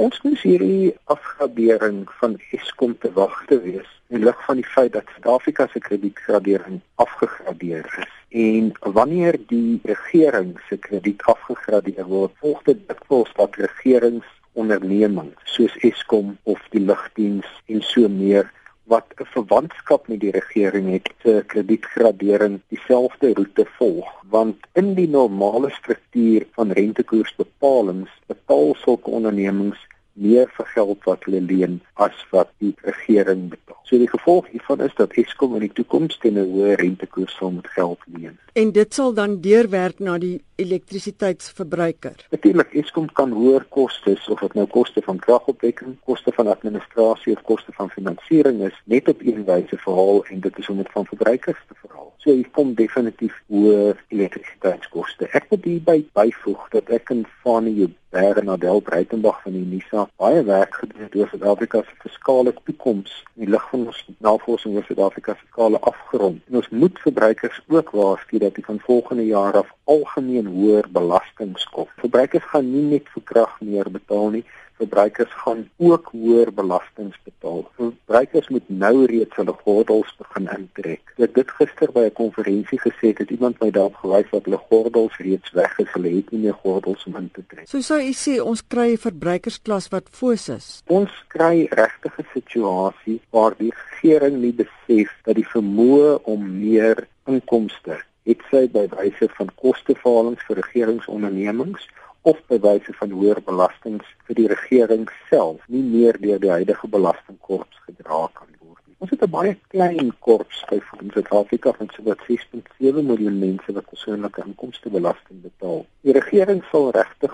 Ons moes hierdie afgradering van Eskom te wag te wees in lig van die feit dat Suid-Afrika se kredietgradering afgegradeer is. En wanneer die regering se krediet afgegradeer word, volg dit dikwels dat regeringsondernemings soos Eskom of die lugdiens en so meer wat 'n verwantskap met die regering het se kredietgradering dieselfde roete volg want in die normale struktuur van rentekoersbepalings betaal sulke ondernemings meer vir geld wat hulle leen as wat die regering betaal. So die gevolg hiervan is dat Eskom in die toekoms teen 'n hoë rentekoers sal moet geld leen. En dit sal dan deurwerk na die elektrisiteitsverbruiker. Natuurlik Eskom kan hoër kostes of dit nou koste van kragopwekking, koste van administrasie of koste van finansiering is, net op een wyse verhaal en dit is om dit van verbruikers te verhaal. So hier kom definitief hoë elektrisiteitskoste. Ek moet hierby byvoeg dat ek in Fanie Bergen Adel Breitenberg van die NISA baie werk gedoen het oor Suid-Afrika se fiskale toekoms in die lig van ons navorsing oor Suid-Afrika se fiskale afgrond. En ons moet verbruikers ook waarsku dat die van volgende jaar af algemeen hoër belastings kom. Verbruikers gaan nie net vir krag meer betaal nie, verbruikers gaan ook hoër belastings betaal. Verbruikers moet nou reeds hulle gordels begin intrek. Ek het dit gister by 'n konferensie gesê dat iemand my daarop gewys dat hulle gordels reeds weg is, hulle het nie meer gordels om in te trek. So sou u sê ons kry 'n verbruikersklas wat foos is. Ons kry regtig 'n situasie waar die regering nie besef dat die vermoë om meer inkomste het sy by wyse van kosteverhalings vir regeringsondernemings of by wyse van hoër belastings vir die regering self nie meer deur die huidige belastingkorps gedra kan word nie. Ons het 'n baie klein korps by in Suid-Afrika van so wat 6.7 miljoen mense wat persoonlike inkomstebelasting betaal. Die regering sal regtig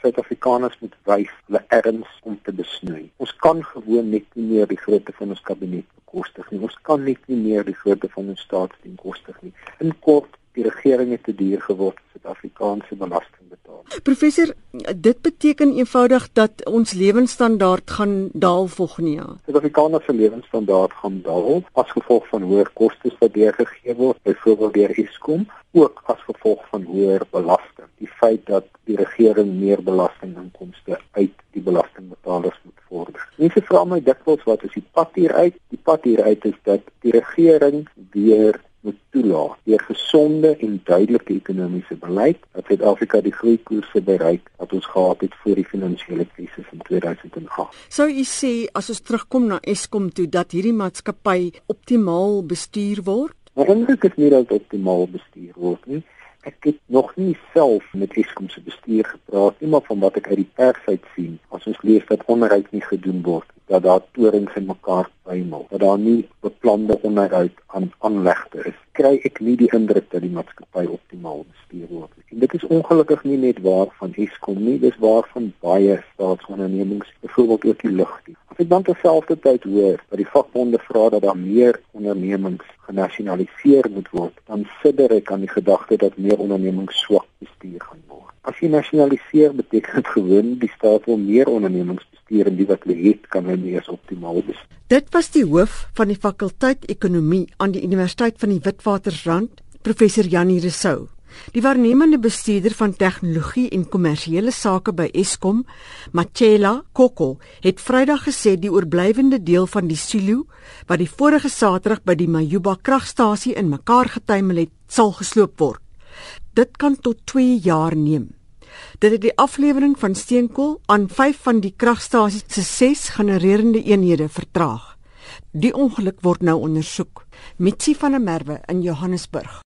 Suid-Afrikaners moet wys hulle erns om te besnoei. Ons kan gewoon net nie meer die grootte van ons kabinet bekostig nie. Ons kan net nie meer die grootte van ons staatsdiens bekostig nie. In kort, die regering het te duur geword vir Suid-Afrikaanse belasting betaal. Professor, dit beteken eenvoudig dat ons lewensstandaard gaan daal volgende jaar. Suid-Afrikaners se lewensstandaard gaan daal as gevolg van hoër kostes wat deurgegee word, byvoorbeeld deur Eskom, ook as gevolg van hoër belasting. Die feit dat die regering meer belastinginkomste uit die belastingbetalers moet vorder. Mense vra my dikwels wat is die pad hier uit? Die pad hier uit is dat die regering weer toelaat deur gesonde en duidelike ekonomiese beleid dat Suid-Afrika die groeikoerse bereik wat ons gehad het voor die finansiële krisis in 2008. Sou u sê as ons terugkom na Eskom toe dat hierdie maatskappy optimaal bestuur word? Ek is nie dat optimaal bestuur word nie. Ek het nog nie self met Eskom se bestuur gepraat nie, maar van wat ek uit die pers uit sien, as ons lees dat onderhoud nie gedoen word, dat daar torings in mekaar bymel, dat daar nie beplande onderhoud aan aanlegte is, kry ek nie die indruk dat die maatskappy optimaal bestuur word nie. Dit is ongelukkig nie net waar van Eskom nie, dis waar van baie staatsondernemings, byvoorbeeld ook die lugdiens. Ek dan terselfdertyd hoor dat die vakbonde vra dat daar meer ondernemings genasionaliseer moet word, dan sidder ek aan die gedagte dat meer ondernemings swak bestuur gaan word. As jy nasionaliseer beteken dit gewoon die staat wil meer ondernemings bestuur en die wat hulle het kan hulle nie as optimaal bestuur. Dit was die hoof van die fakulteit ekonomie aan die Universiteit van die Witwatersrand, professor Janie Resou. Die waarnemende bestuurder van tegnologie en kommersiële sake by Eskom, Machela Koko, het Vrydag gesê die oorblywende deel van die silo wat die vorige Saterdag by die Majuba kragstasie in mekaar getuimel het, sal gesloop word. Dit kan tot 2 jaar neem. Dit het die aflewering van steenkool aan 5 van die kragstasies se 6 genererende eenhede vertraag. Die ongeluk word nou ondersoek. Mitsi van der Merwe in Johannesburg.